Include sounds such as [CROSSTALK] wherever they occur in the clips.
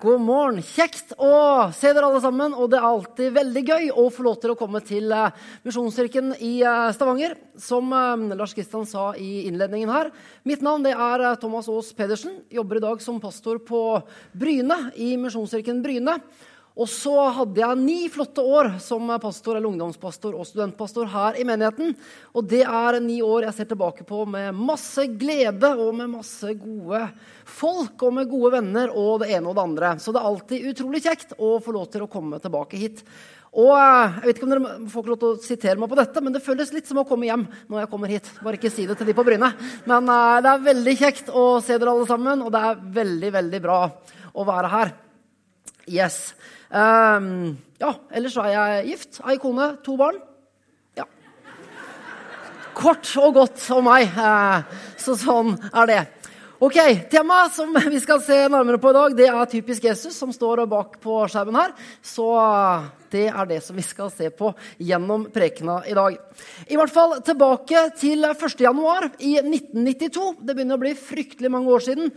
God morgen. Kjekt å se dere alle sammen. Og det er alltid veldig gøy å få lov til å komme til eh, Misjonskirken i eh, Stavanger. Som eh, Lars Kristian sa i innledningen her. Mitt navn er Thomas Aas Pedersen. Jobber i dag som pastor på Bryne i Misjonskirken Bryne. Og så hadde jeg ni flotte år som pastor eller ungdomspastor og studentpastor her i menigheten. Og det er ni år jeg ser tilbake på med masse glede og med masse gode folk og med gode venner og det ene og det andre. Så det er alltid utrolig kjekt å få lov til å komme tilbake hit. Og eh, jeg vet ikke om dere får lov til å sitere meg på dette, men det føles litt som å komme hjem når jeg kommer hit. Bare ikke si det til de på Bryne. Men uh, det er veldig kjekt å se dere alle sammen, og det er veldig, veldig bra å være her. Yes. Um, ja, ellers er jeg gift. Ei kone, to barn. Ja. Kort og godt om meg. Uh, så sånn er det. Ok, Temaet som vi skal se nærmere på i dag, det er typisk Jesus, som står bak på skjermen her. Så det er det som vi skal se på gjennom prekena i dag. I hvert fall tilbake til 1. januar i 1992. Det begynner å bli fryktelig mange år siden.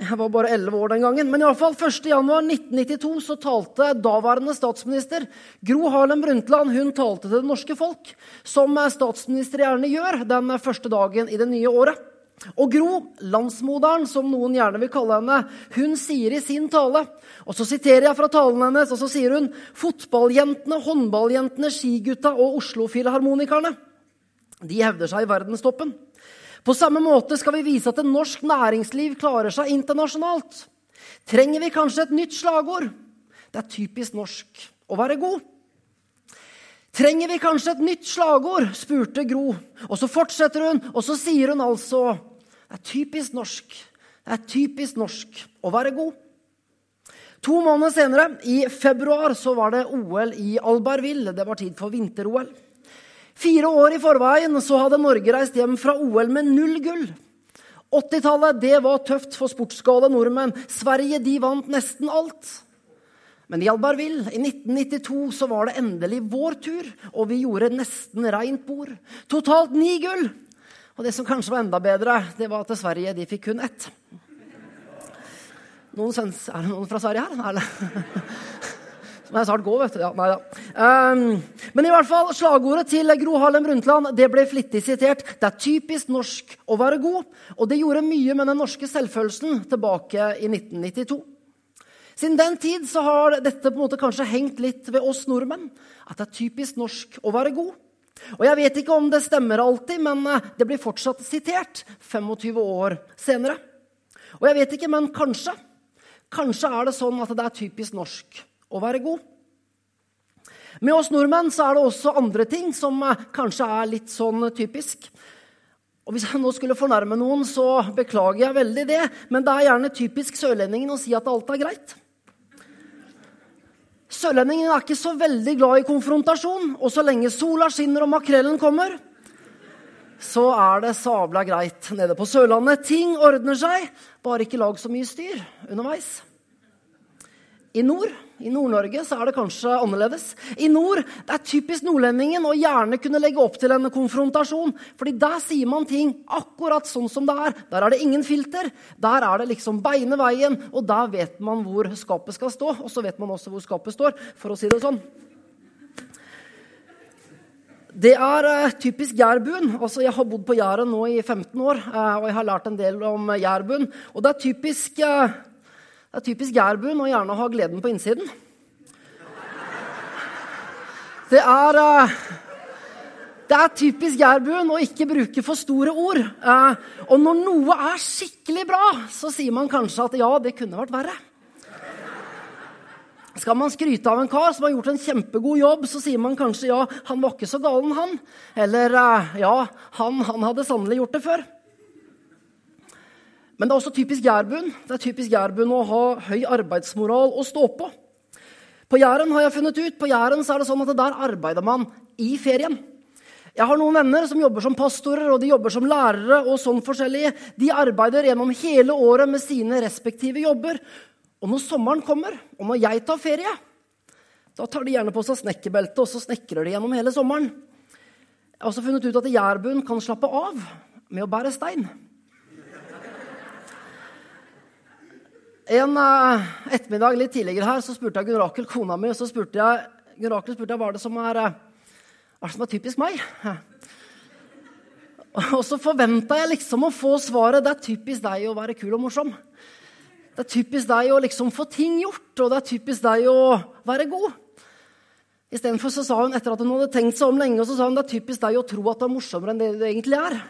Jeg var bare 11 år den gangen. Men i alle fall 1.1.1992 så talte daværende statsminister Gro Harlem Brundtland hun talte til det norske folk, som statsminister gjerne gjør den første dagen i det nye året. Og Gro, landsmoderen, som noen gjerne vil kalle henne, hun sier i sin tale Og så siterer jeg fra talen hennes, og så sier hun fotballjentene, håndballjentene, skigutta og Oslo-filharmonikerne de hevder seg i verdenstoppen. På samme måte skal vi vise at en norsk næringsliv klarer seg internasjonalt. Trenger vi kanskje et nytt slagord? Det er typisk norsk å være god. Trenger vi kanskje et nytt slagord? spurte Gro. Og så fortsetter hun, og så sier hun altså Det er typisk norsk. Det er typisk norsk å være god. To måneder senere, i februar, så var det OL i Albertville. Det var tid for vinter-OL. Fire år i forveien så hadde Norge reist hjem fra OL med null gull. 80-tallet det var tøft for sportsgale nordmenn. Sverige de vant nesten alt. Men i Albertville i 1992 så var det endelig vår tur, og vi gjorde nesten reint bord. Totalt ni gull! Og det som kanskje var enda bedre, det var at Sverige de fikk kun ett. Noen, er det noen fra Sverige her? Eller? [LAUGHS] må jeg snart gå, vet du. Ja, nei da. Um, men i hvert fall, slagordet til Gro Harlem Brundtland det ble flittig sitert. Det er typisk norsk å være god. Og det gjorde mye med den norske selvfølelsen tilbake i 1992. Siden den tid så har dette på en måte kanskje hengt litt ved oss nordmenn. At det er typisk norsk å være god. Og Jeg vet ikke om det stemmer alltid, men eh, det blir fortsatt sitert 25 år senere. Og jeg vet ikke, men kanskje. Kanskje er det sånn at det er typisk norsk å være god. Med oss nordmenn så er det også andre ting som eh, kanskje er litt sånn typisk. Og Hvis jeg nå skulle fornærme noen, så beklager jeg veldig det. Men det er gjerne typisk sørlendingen å si at alt er greit. Sørlendingen er ikke så veldig glad i konfrontasjon. Og så lenge sola skinner og makrellen kommer, så er det sabla greit nede på Sørlandet. Ting ordner seg, bare ikke lag så mye styr underveis. I nord i Nord-Norge så er det kanskje annerledes. I nord det er typisk nordlendingen å gjerne kunne legge opp til en konfrontasjon. fordi der sier man ting akkurat sånn som det er. Der er det ingen filter. Der er det liksom beine veien, og der vet man hvor skapet skal stå. Og så vet man også hvor skapet står, for å si det sånn. Det er uh, typisk jærbuen. Altså, jeg har bodd på Jæren nå i 15 år, uh, og jeg har lært en del om jærbuen. Og det er typisk uh, det er typisk jærbuen å gjerne ha gleden på innsiden. Det er, eh, det er typisk jærbuen å ikke bruke for store ord. Eh, og når noe er skikkelig bra, så sier man kanskje at ja, det kunne vært verre. Skal man skryte av en kar som har gjort en kjempegod jobb, så sier man kanskje ja, han var ikke så galen, han. Eller eh, ja, han, han hadde sannelig gjort det før. Men det er også typisk jærbuen. Det er typisk jærbuen å ha høy arbeidsmoral og stå på. På Jæren har jeg funnet ut, på Jæren er det sånn at der arbeider man i ferien. Jeg har noen venner som jobber som pastorer og de jobber som lærere. og sånn forskjellige. De arbeider gjennom hele året med sine respektive jobber. Og når sommeren kommer, og når jeg tar ferie, da tar de gjerne på seg snekkerbeltet og så snekrer de gjennom hele sommeren. Jeg har også funnet ut at jærbuen kan slappe av med å bære stein. En uh, ettermiddag litt tidligere her så spurte jeg Gunn Rakel, kona mi, så spurte jeg, Gunn Rakel spurte jeg hva er det som er, uh, hva som er typisk meg. [LAUGHS] Og så forventa jeg liksom å få svaret det er typisk deg å være kul og morsom. Det er typisk deg å liksom få ting gjort, og det er typisk deg å være god. Istedenfor sa hun etter at hun hadde tenkt seg om lenge, så sa hun det er typisk deg å tro at du er morsommere enn det du egentlig er.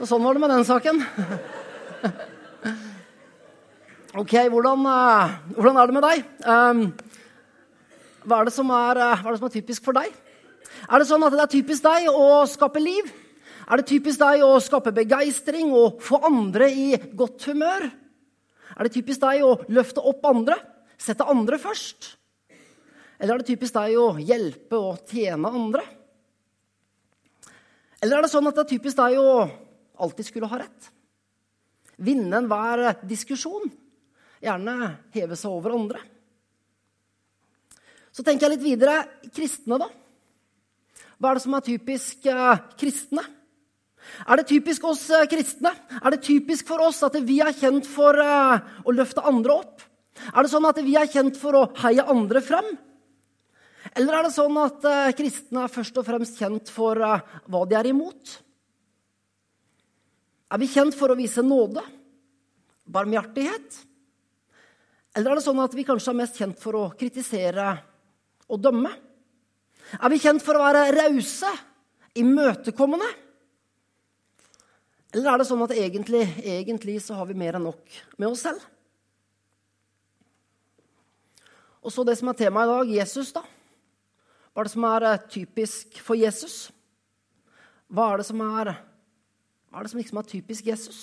Så sånn var det med den saken. [LAUGHS] [LAUGHS] Ok, hvordan, uh, hvordan, er det med deg? Um, hva, er er, uh, hva, er det som er, typisk for deg? Er det sånn at det er typisk deg å skape liv? Er det typisk deg å skape begeistring og få andre i godt humør? Er det typisk deg å løfte opp andre, sette andre først? Eller er det typisk deg å hjelpe og tjene andre? Eller er det sånn at det er typisk deg å alltid skulle ha rett? Vinne enhver diskusjon? gjerne heve seg over andre. Så tenker jeg litt videre kristne, da. Hva er det som er typisk eh, kristne? Er det typisk oss eh, kristne? Er det typisk for oss at vi er kjent for eh, å løfte andre opp? Er det sånn at vi er kjent for å heie andre frem? Eller er det sånn at kristne er først og fremst kjent for hva de er imot? Er vi kjent for å vise nåde, barmhjertighet? Eller er det sånn at vi kanskje er mest kjent for å kritisere og dømme? Er vi kjent for å være rause, imøtekommende? Eller er det sånn at egentlig, egentlig så har vi mer enn nok med oss selv? Og så det som er temaet i dag, Jesus, da. Hva er det som er eh, typisk for Jesus? Hva er det som er, hva er, det som liksom er typisk Jesus?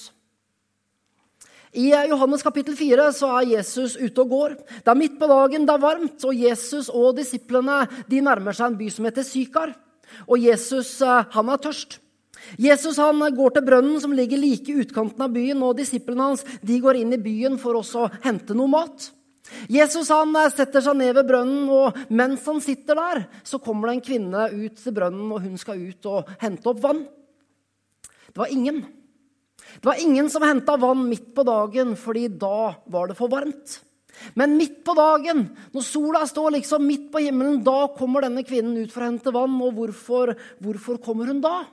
I Johannes kapittel 4 så er Jesus ute og går. Det er midt på dagen, det er varmt, og Jesus og disiplene de nærmer seg en by som heter Sykar. Og Jesus eh, han er tørst. Jesus han går til brønnen som ligger like i utkanten av byen, og disiplene hans de går inn i byen for også å hente noe mat. Jesus han eh, setter seg ned ved brønnen, og mens han sitter der, så kommer det en kvinne ut til brønnen, og hun skal ut og hente opp vann. Det var ingen det var ingen som henta vann midt på dagen, fordi da var det for varmt. Men midt på dagen, når sola står liksom midt på himmelen, da kommer denne kvinnen ut for å hente vann. Og hvorfor, hvorfor kommer hun da?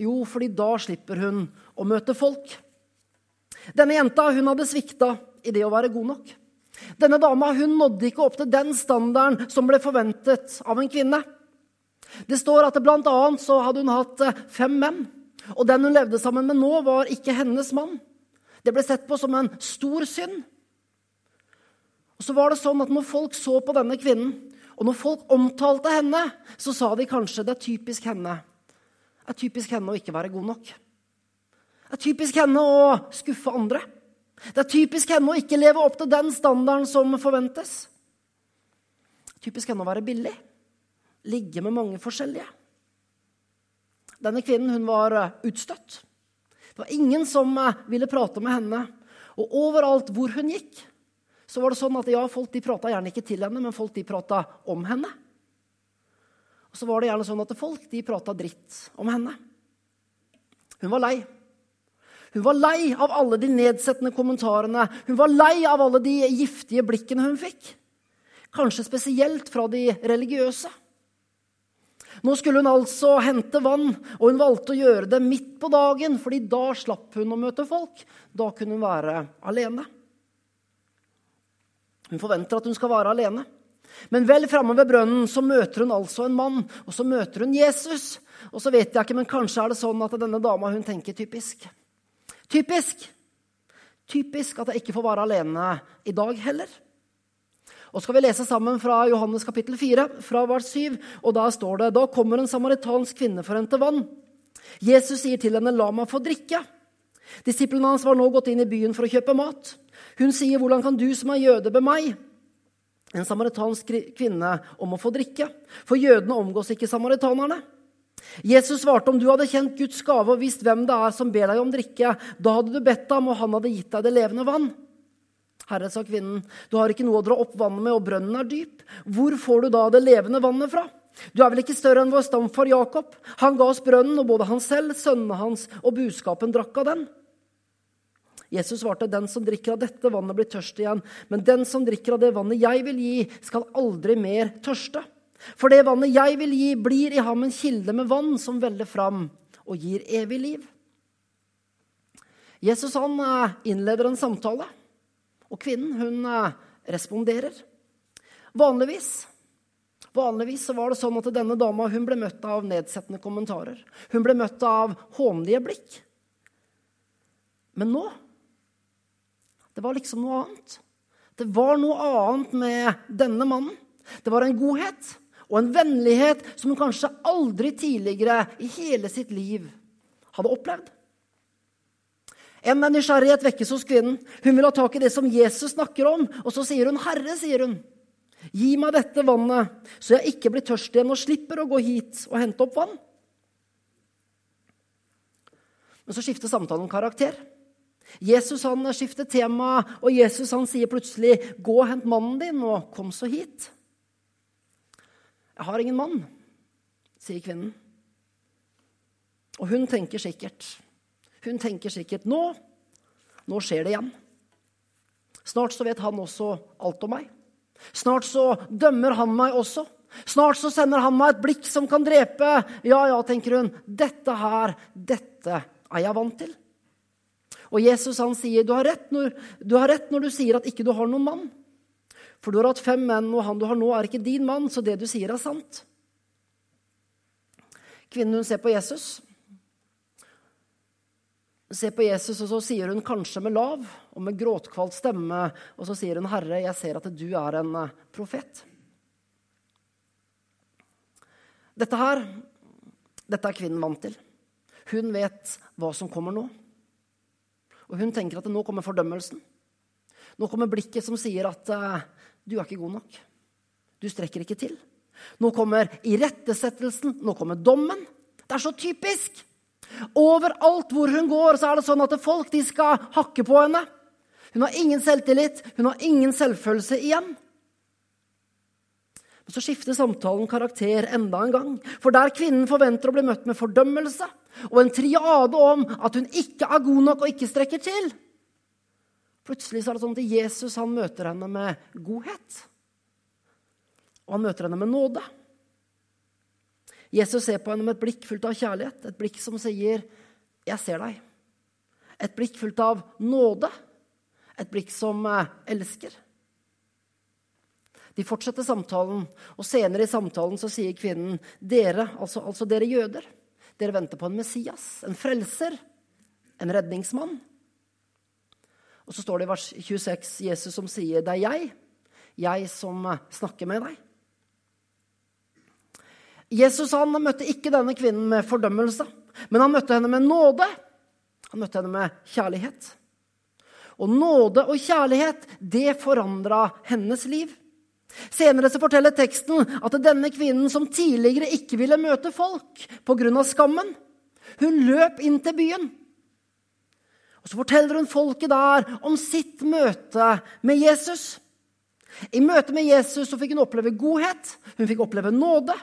Jo, fordi da slipper hun å møte folk. Denne jenta hun hadde svikta i det å være god nok. Denne dama hun nådde ikke opp til den standarden som ble forventet av en kvinne. Det står at annet så hadde hun hatt fem menn. Og den hun levde sammen med nå, var ikke hennes mann. Det ble sett på som en stor synd. Og så var det sånn at Når folk så på denne kvinnen, og når folk omtalte henne, så sa de kanskje det er typisk henne. Det er typisk henne å ikke være god nok. Det er typisk henne å skuffe andre. Det er typisk henne å ikke leve opp til den standarden som forventes. Det er typisk henne å være billig. Ligge med mange forskjellige. Denne kvinnen hun var eh, utstøtt. Det var ingen som eh, ville prate med henne. Og overalt hvor hun gikk, så var det sånn at ja, folk de prata gjerne ikke til henne, men folk de prata om henne. Og så var det gjerne sånn at folk de prata dritt om henne. Hun var lei. Hun var lei av alle de nedsettende kommentarene. Hun var lei av alle de giftige blikkene hun fikk. Kanskje spesielt fra de religiøse. Nå skulle hun altså hente vann, og hun valgte å gjøre det midt på dagen, fordi da slapp hun å møte folk. Da kunne hun være alene. Hun forventer at hun skal være alene. Men vel framme ved brønnen så møter hun altså en mann, og så møter hun Jesus. Og så vet jeg ikke, men kanskje er det sånn at denne dama hun tenker typisk. Typisk! Typisk at jeg ikke får være alene i dag heller. Og skal vi lese sammen fra Johannes kapittel 4, fra vers 7. Og da står det Da kommer en samaritansk kvinne for å hente vann. Jesus sier til henne, 'La meg få drikke'. Disiplene hans var nå gått inn i byen for å kjøpe mat. Hun sier, 'Hvordan kan du som er jøde, be meg?' En samaritansk kvinne om å få drikke. For jødene omgås ikke samaritanerne. Jesus svarte om du hadde kjent Guds gave og visst hvem det er som ber deg om drikke, da hadde du bedt ham, og han hadde gitt deg det levende vann. Herre, sa kvinnen, du har ikke noe å dra opp vannet med, og brønnen er dyp. Hvor får du da det levende vannet fra? Du er vel ikke større enn vår stamfar Jakob? Han ga oss brønnen, og både han selv, sønnene hans og buskapen drakk av den. Jesus svarte, 'Den som drikker av dette vannet, blir tørst igjen.' 'Men den som drikker av det vannet jeg vil gi, skal aldri mer tørste.' 'For det vannet jeg vil gi, blir i ham en kilde med vann som veller fram og gir evig liv.' Jesus han eh, innleder en samtale, og kvinnen hun eh, responderer. Vanligvis Vanligvis var det sånn at denne dama ble møtt av nedsettende kommentarer. Hun ble møtt av hånlige blikk. Men nå Det var liksom noe annet. Det var noe annet med denne mannen. Det var en godhet og en vennlighet som hun kanskje aldri tidligere i hele sitt liv hadde opplevd. En nysgjerrighet vekkes hos kvinnen. Hun vil ha tak i det som Jesus snakker om. Og så sier hun, 'Herre', sier hun. Gi meg dette vannet, så jeg ikke blir tørst igjen og slipper å gå hit og hente opp vann. Men så skifter samtalen karakter. Jesus han skifter tema, og Jesus han sier plutselig, 'Gå og hent mannen din, og kom så hit.' 'Jeg har ingen mann', sier kvinnen. Og hun tenker sikkert Hun tenker sikkert nå, nå skjer det igjen. Snart så vet han også alt om meg. Snart så dømmer han meg også. Snart så sender han meg et blikk som kan drepe. Ja, ja, tenker hun. Dette her, dette er jeg vant til. Og Jesus han sier, du har, når, du har rett når, du sier at ikke du har noen mann. For du har hatt fem menn, og han du har nå, er ikke din mann, så det du sier, er sant. Kvinnen hun ser på Jesus, ser på Jesus, og så sier hun kanskje med lav og med gråtkvalt stemme, og så sier hun, 'Herre, jeg ser at du er en eh, profet'. Dette her, dette er kvinnen vant til. Hun vet hva som kommer nå. Og hun tenker at nå kommer fordømmelsen. Nå kommer blikket som sier at uh, 'du er ikke god nok'. Du strekker ikke til. Nå kommer irettesettelsen. Nå kommer dommen. Det er så typisk! Overalt hvor hun går, så er det sånn at folk de skal hakke på henne. Hun har ingen selvtillit, hun har ingen selvfølelse igjen. Men så skifter samtalen karakter enda en gang. For der kvinnen forventer å bli møtt med fordømmelse og en triade om at hun ikke er god nok og ikke strekker til, plutselig så er det sånn at Jesus han møter henne med godhet. Og han møter henne med nåde. Jesus ser på henne med et blikk fullt av kjærlighet, et blikk som sier, 'Jeg ser deg'. Et blikk fullt av nåde, et blikk som eh, elsker. De fortsetter samtalen, og senere i samtalen så sier kvinnen, 'Dere, altså, altså dere jøder, dere venter på en Messias, en frelser, en redningsmann.' Og så står det i vers 26 Jesus som sier, 'Det er jeg, jeg som eh, snakker med deg'. Jesus han møtte ikke denne kvinnen med fordømmelse, men han møtte henne med nåde. Han møtte henne med kjærlighet. Og nåde og kjærlighet, det forandra hennes liv. Senere så forteller teksten at denne kvinnen som tidligere ikke ville møte folk pga. skammen, hun løp inn til byen. Og Så forteller hun folket der om sitt møte med Jesus. I møte med Jesus så fikk hun oppleve godhet, hun fikk oppleve nåde.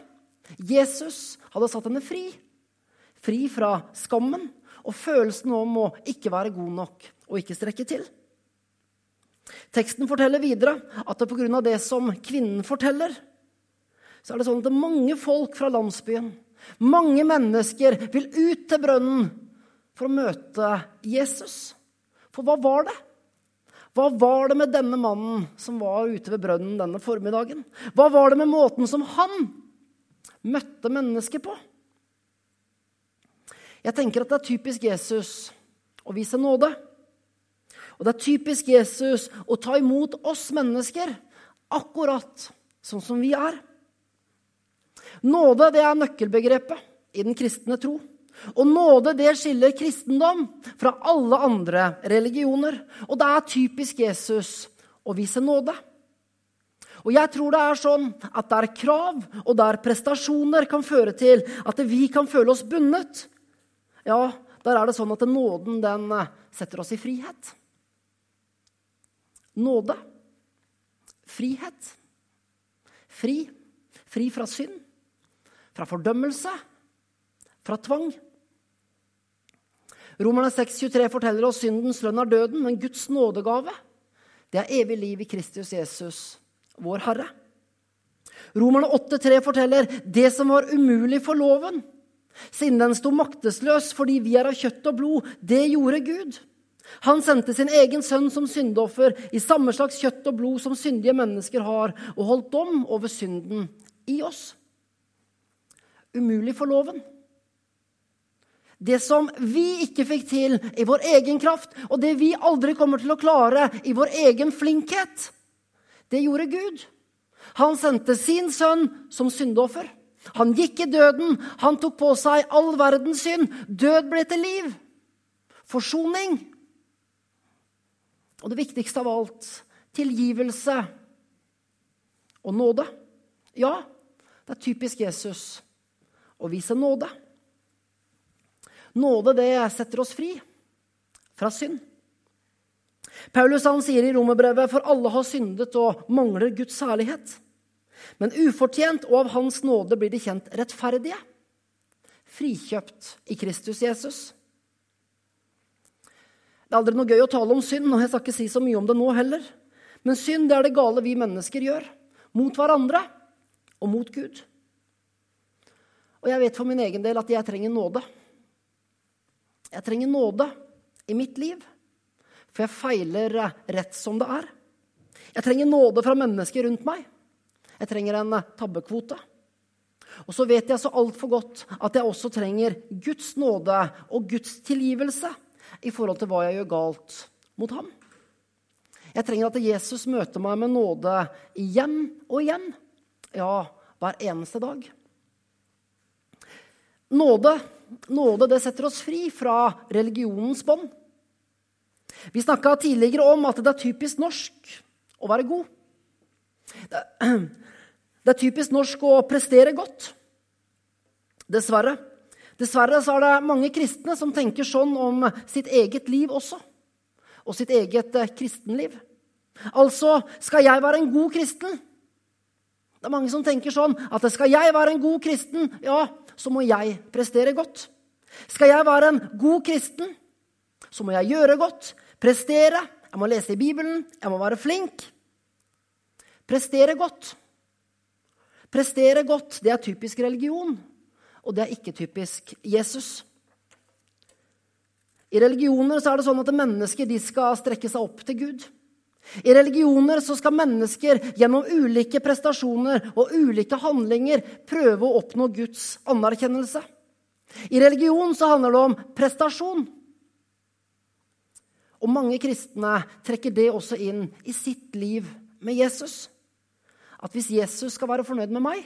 Jesus hadde satt henne fri. Fri fra skammen og følelsen om å ikke være god nok og ikke strekke til. Teksten forteller videre at det pga. det som kvinnen forteller, så er det sånn at mange folk fra landsbyen, mange mennesker, vil ut til brønnen for å møte Jesus. For hva var det? Hva var det med denne mannen som var ute ved brønnen denne formiddagen? Hva var det med måten som han møtte mennesket på. Jeg tenker at det er typisk Jesus å vise nåde. Og det er typisk Jesus å ta imot oss mennesker akkurat sånn som vi er. Nåde det er nøkkelbegrepet i den kristne tro. Og nåde det skiller kristendom fra alle andre religioner. Og det er typisk Jesus å vise nåde. Og jeg tror det er sånn at der krav og der prestasjoner kan føre til at vi kan føle oss bundet, ja, der er det sånn at nåden den eh, setter oss i frihet. Nåde. Frihet. Fri. Fri fra synd. Fra fordømmelse. Fra tvang. Romerne 6,23 forteller oss syndens lønn er døden, men Guds nådegave det er evig liv i Kristus Jesus, vår Herre. Romerne 8,3 forteller det som var umulig for loven, siden den sto maktesløs fordi vi er av kjøtt og blod, det gjorde Gud. Han sendte sin egen sønn som syndoffer i samme slags kjøtt og blod som syndige mennesker har, og holdt dom over synden i oss. Umulig for loven. Det som vi ikke fikk til i vår egen kraft, og det vi aldri kommer til å klare i vår egen flinkhet, det gjorde Gud. Han sendte sin sønn som syndoffer. Han gikk i døden. Han tok på seg all verdens synd. Død ble til liv. Forsoning. Og det viktigste av alt tilgivelse og nåde. Ja, det er typisk Jesus å vise nåde. Nåde, det setter oss fri fra synd. Paulus han sier i romerbrevet for alle har syndet og mangler Guds særlighet. Men ufortjent og av Hans nåde blir de kjent rettferdige. Frikjøpt i Kristus Jesus. Det er aldri noe gøy å tale om synd, og jeg skal ikke si så mye om det nå heller. Men synd det er det gale vi mennesker gjør. Mot hverandre og mot Gud. Og jeg vet for min egen del at jeg trenger nåde. Jeg trenger nåde i mitt liv, for jeg feiler rett som det er. Jeg trenger nåde fra mennesker rundt meg. Jeg trenger en tabbekvote. Og så vet jeg så altfor godt at jeg også trenger Guds nåde og Guds tilgivelse i forhold til hva jeg gjør galt mot ham. Jeg trenger at Jesus møter meg med nåde igjen og igjen. Ja, hver eneste dag. Nåde Nåde det setter oss fri fra religionens bånd. Vi snakka tidligere om at det er typisk norsk å være god. [CLEARS THROAT] Det er typisk norsk å prestere godt. Dessverre. Dessverre så er det mange kristne som tenker sånn om sitt eget liv også. Og sitt eget eh, kristenliv. Altså, skal jeg være en god kristen? Det er mange som tenker sånn at skal jeg være en god kristen, ja, så må jeg prestere godt. Skal jeg være en god kristen, så må jeg gjøre godt, prestere. Jeg må lese i Bibelen, jeg må være flink. Prestere godt. Prestere godt, det er typisk religion, og det er ikke typisk Jesus. I religioner så er det sånn at mennesker de skal strekke seg opp til Gud. I religioner så skal mennesker gjennom ulike prestasjoner og ulike handlinger prøve å oppnå Guds anerkjennelse. I religion så handler det om prestasjon. Og mange kristne trekker det også inn i sitt liv med Jesus. At hvis Jesus skal være fornøyd med meg,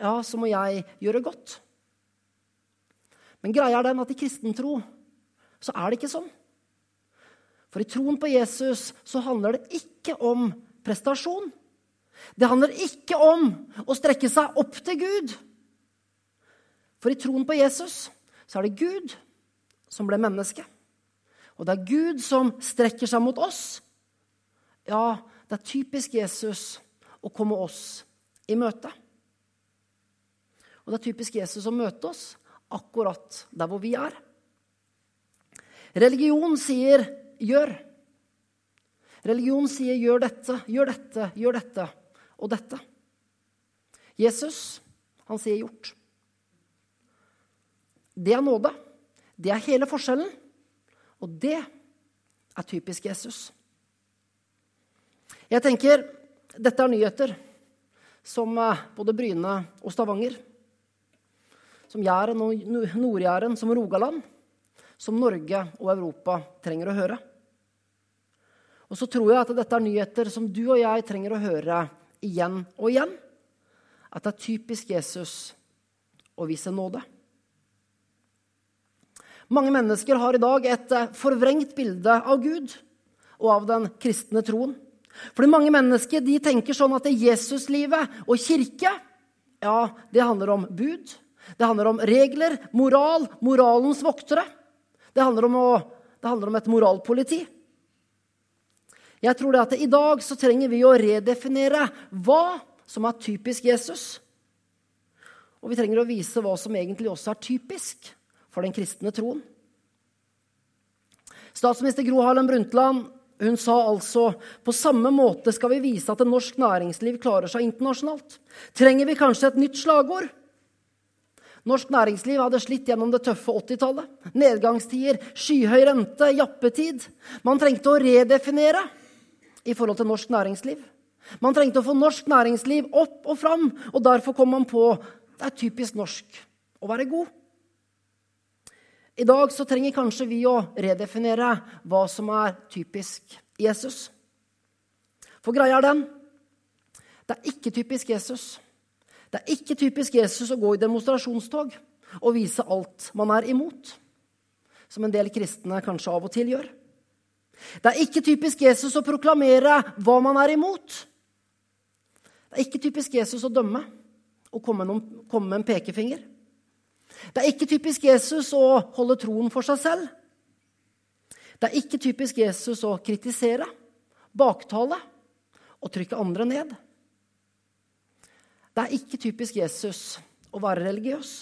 ja, så må jeg gjøre godt. Men greia er den at i kristen tro så er det ikke sånn. For i troen på Jesus så handler det ikke om prestasjon. Det handler ikke om å strekke seg opp til Gud. For i troen på Jesus så er det Gud som ble menneske. Og det er Gud som strekker seg mot oss. Ja, det er typisk Jesus å komme oss i møte. Og det er typisk Jesus å møte oss akkurat der hvor vi er. Religion sier 'gjør'. Religion sier 'gjør dette, gjør dette, gjør dette og dette'. Jesus, han sier 'gjort'. Det er nåde. Det er hele forskjellen. Og det er typisk Jesus. Jeg tenker dette er nyheter som eh, både Bryne og Stavanger, som Jæren og Nord-Jæren, som Rogaland, som Norge og Europa trenger å høre. Og så tror jeg at dette er nyheter som du og jeg trenger å høre igjen og igjen. At det er typisk Jesus å vise nåde. Mange mennesker har i dag et eh, forvrengt bilde av Gud og av den kristne troen. Fordi mange mennesker de tenker sånn at Jesuslivet og kirke ja, det handler om bud. Det handler om regler, moral, moralens voktere. Det handler om, å, det handler om et moralpoliti. Jeg tror det at i dag så trenger vi å redefinere hva som er typisk Jesus. Og vi trenger å vise hva som egentlig også er typisk for den kristne troen. Statsminister Gro Harlem Brundtland hun sa altså på samme måte skal vi vise at norsk næringsliv klarer seg internasjonalt. Trenger vi kanskje et nytt slagord? Norsk næringsliv hadde slitt gjennom det tøffe 80-tallet. Nedgangstider, skyhøy rente, jappetid. Man trengte å redefinere i forhold til norsk næringsliv. Man trengte å få norsk næringsliv opp og fram, og derfor kom man på det er typisk norsk å være god. I dag så trenger kanskje vi å redefinere hva som er typisk Jesus. For greia er den det er ikke typisk Jesus. Det er ikke typisk Jesus å gå i demonstrasjonstog og vise alt man er imot, som en del kristne kanskje av og til gjør. Det er ikke typisk Jesus å proklamere hva man er imot. Det er ikke typisk Jesus å dømme og komme med en pekefinger. Det er ikke typisk Jesus å holde troen for seg selv. Det er ikke typisk Jesus å kritisere, baktale og trykke andre ned. Det er ikke typisk Jesus å være religiøs.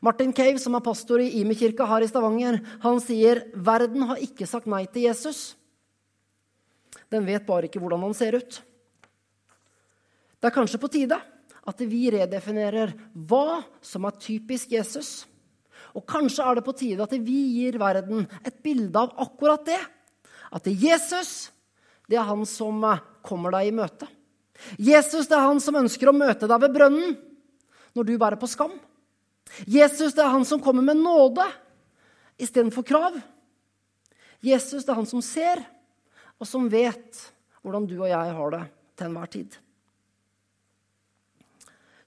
Martin Cave, som er pastor i Imi-kirka her i Stavanger, han sier verden har ikke sagt nei til Jesus. Den vet bare ikke hvordan han ser ut. Det er kanskje på tide at vi redefinerer hva som er typisk Jesus. Og kanskje er det på tide at vi gir verden et bilde av akkurat det. At det er Jesus det er han som kommer deg i møte. Jesus det er han som ønsker å møte deg ved brønnen når du bærer på skam. Jesus det er han som kommer med nåde istedenfor krav. Jesus det er han som ser, og som vet hvordan du og jeg har det til enhver tid.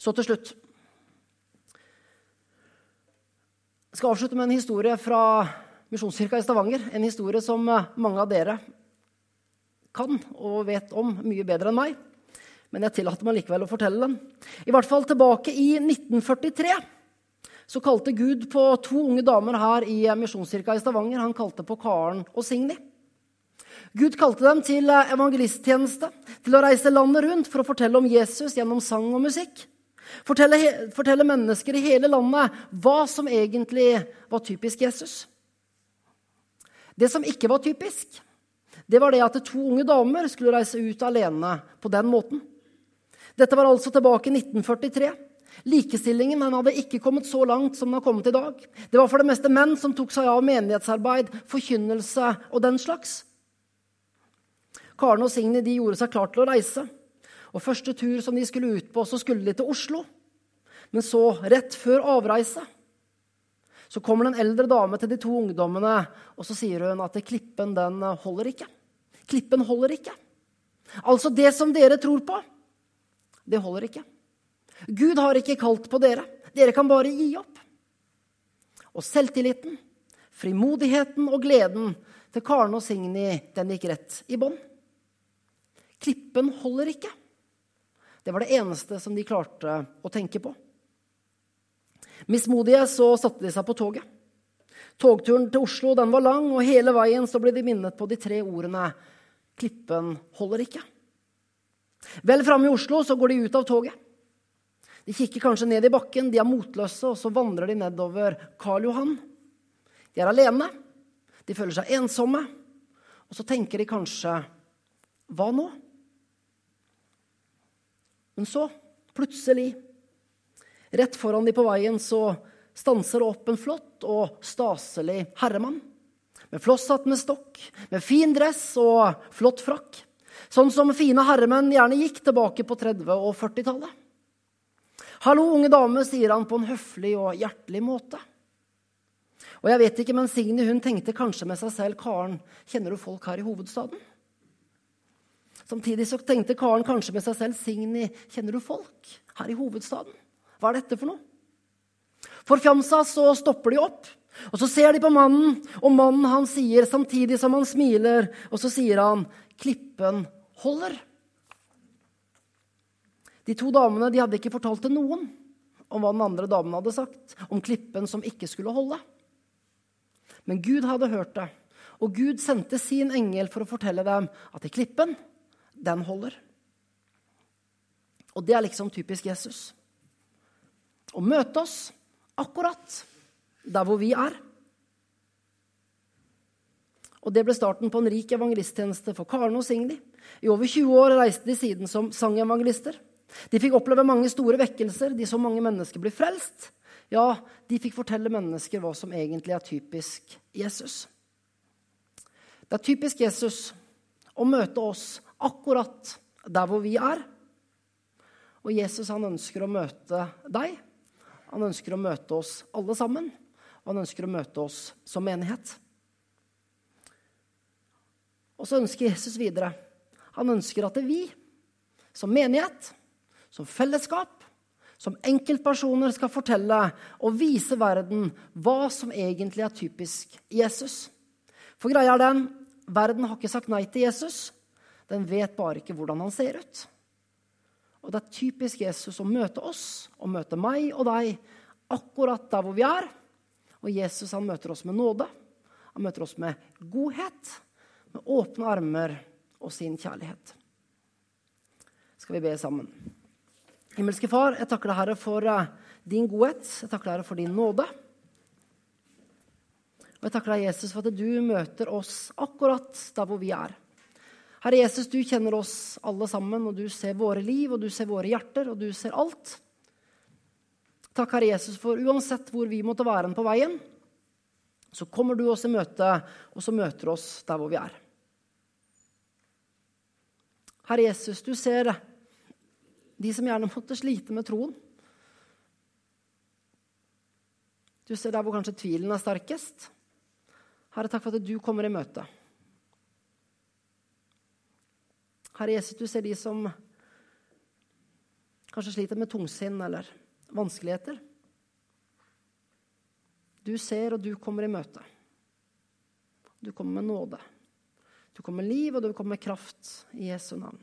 Så til slutt Jeg skal avslutte med en historie fra Misjonskirka i Stavanger. En historie som eh, mange av dere kan og vet om mye bedre enn meg. Men jeg tillater meg likevel å fortelle den. I hvert fall tilbake i 1943 så kalte Gud på to unge damer her i Misjonskirka i Stavanger. Han kalte på Karen og Signy. Gud kalte dem til eh, evangelisttjeneste, til å reise landet rundt for å fortelle om Jesus gjennom sang og musikk. Fortelle, fortelle, mennesker i hele landet hva som egentlig var typisk Jesus. Det som ikke var typisk, det var det at to unge damer skulle reise ut alene på den måten. Dette var altså tilbake i 1943. Likestillingen hadde ikke kommet så langt som den har kommet i dag. Det var for det meste menn som tok seg av menighetsarbeid, forkynnelse og den slags. Karen og Signy gjorde seg klar til å reise. Og første tur som de skulle ut på, så skulle de til Oslo. Men så, rett før avreise, så kommer det en eldre dame til de to ungdommene, og så sier hun at klippen den holder ikke. Klippen holder ikke. Altså, det som dere tror på, det holder ikke. Gud har ikke kalt på dere. Dere kan bare gi opp. Og selvtilliten, frimodigheten og gleden til Karen og Signy, den gikk rett i bånn. Klippen holder ikke. Det var det eneste som de klarte å tenke på. Mismodige så satte de seg på toget. Togturen til Oslo den var lang, og hele veien så ble de minnet på de tre ordene 'Klippen holder ikke'. Vel framme i Oslo så går de ut av toget. De kikker kanskje ned i bakken, de er motløse, og så vandrer de nedover Karl Johan. De er alene, de føler seg ensomme, og så tenker de kanskje Hva nå? Men så, plutselig, rett foran de på veien, så stanser det opp en flott og staselig herremann. Med flosshatt med stokk, med fin dress og flott frakk. Sånn som fine herremenn gjerne gikk tilbake på 30- og 40-tallet. 'Hallo, unge dame', sier han på en høflig og hjertelig måte. Og jeg vet ikke, men Signe hun tenkte kanskje med seg selv 'Karen, kjenner du folk her i hovedstaden?' Samtidig så tenkte Karen kanskje med seg selv Signy, kjenner du folk her i hovedstaden? Hva er dette for noe? Forfjamsa så stopper de opp, og så ser de på mannen, og mannen han sier samtidig som han smiler, og så sier han, 'Klippen holder'. De to damene de hadde ikke fortalt til noen om hva den andre damen hadde sagt, om klippen som ikke skulle holde. Men Gud hadde hørt det, og Gud sendte sin engel for å fortelle dem at i klippen den holder. Og det er liksom typisk Jesus. Å møte oss akkurat der hvor vi er. Og Det ble starten på en rik evangelisttjeneste for Karen og Signy. I over 20 år reiste de siden som sangevangelister. De fikk oppleve mange store vekkelser, de så mange mennesker bli frelst. Ja, de fikk fortelle mennesker hva som egentlig er typisk Jesus. Det er typisk Jesus å møte oss akkurat der hvor vi er. Og Jesus han ønsker å møte deg. Han ønsker å møte oss alle sammen. Og han ønsker å møte oss som menighet. Og så ønsker Jesus videre. Han ønsker at det er vi, som menighet, som fellesskap, som enkeltpersoner skal fortelle og vise verden hva som egentlig er typisk Jesus. For greia er den verden har ikke sagt nei til Jesus. Den vet bare ikke hvordan han ser ut. Og det er typisk Jesus å møte oss og møte meg og deg akkurat der hvor vi er. Og Jesus han møter oss med nåde. Han møter oss med godhet, med åpne armer og sin kjærlighet. Skal vi be sammen? Himmelske Far, jeg takker deg, Herre, for eh, din godhet. Jeg takker deg, Herre, for din nåde. Og jeg takker deg, Jesus, for at du møter oss akkurat der hvor vi er. Herre Jesus, du kjenner oss alle sammen, og du ser våre liv, og du ser våre hjerter, og du ser alt. Takk, Herre Jesus, for uansett hvor vi måtte være på veien, så kommer du oss i møte, og så møter du oss der hvor vi er. Herre Jesus, du ser de som gjerne måtte slite med troen. Du ser der hvor kanskje tvilen er sterkest. Herre, takk for at du kommer i møte. Herre Jesus, du ser de som kanskje sliter med tungsinn eller vanskeligheter. Du ser, og du kommer i møte. Du kommer med nåde. Du kommer med liv, og du kommer med kraft i Jesu navn.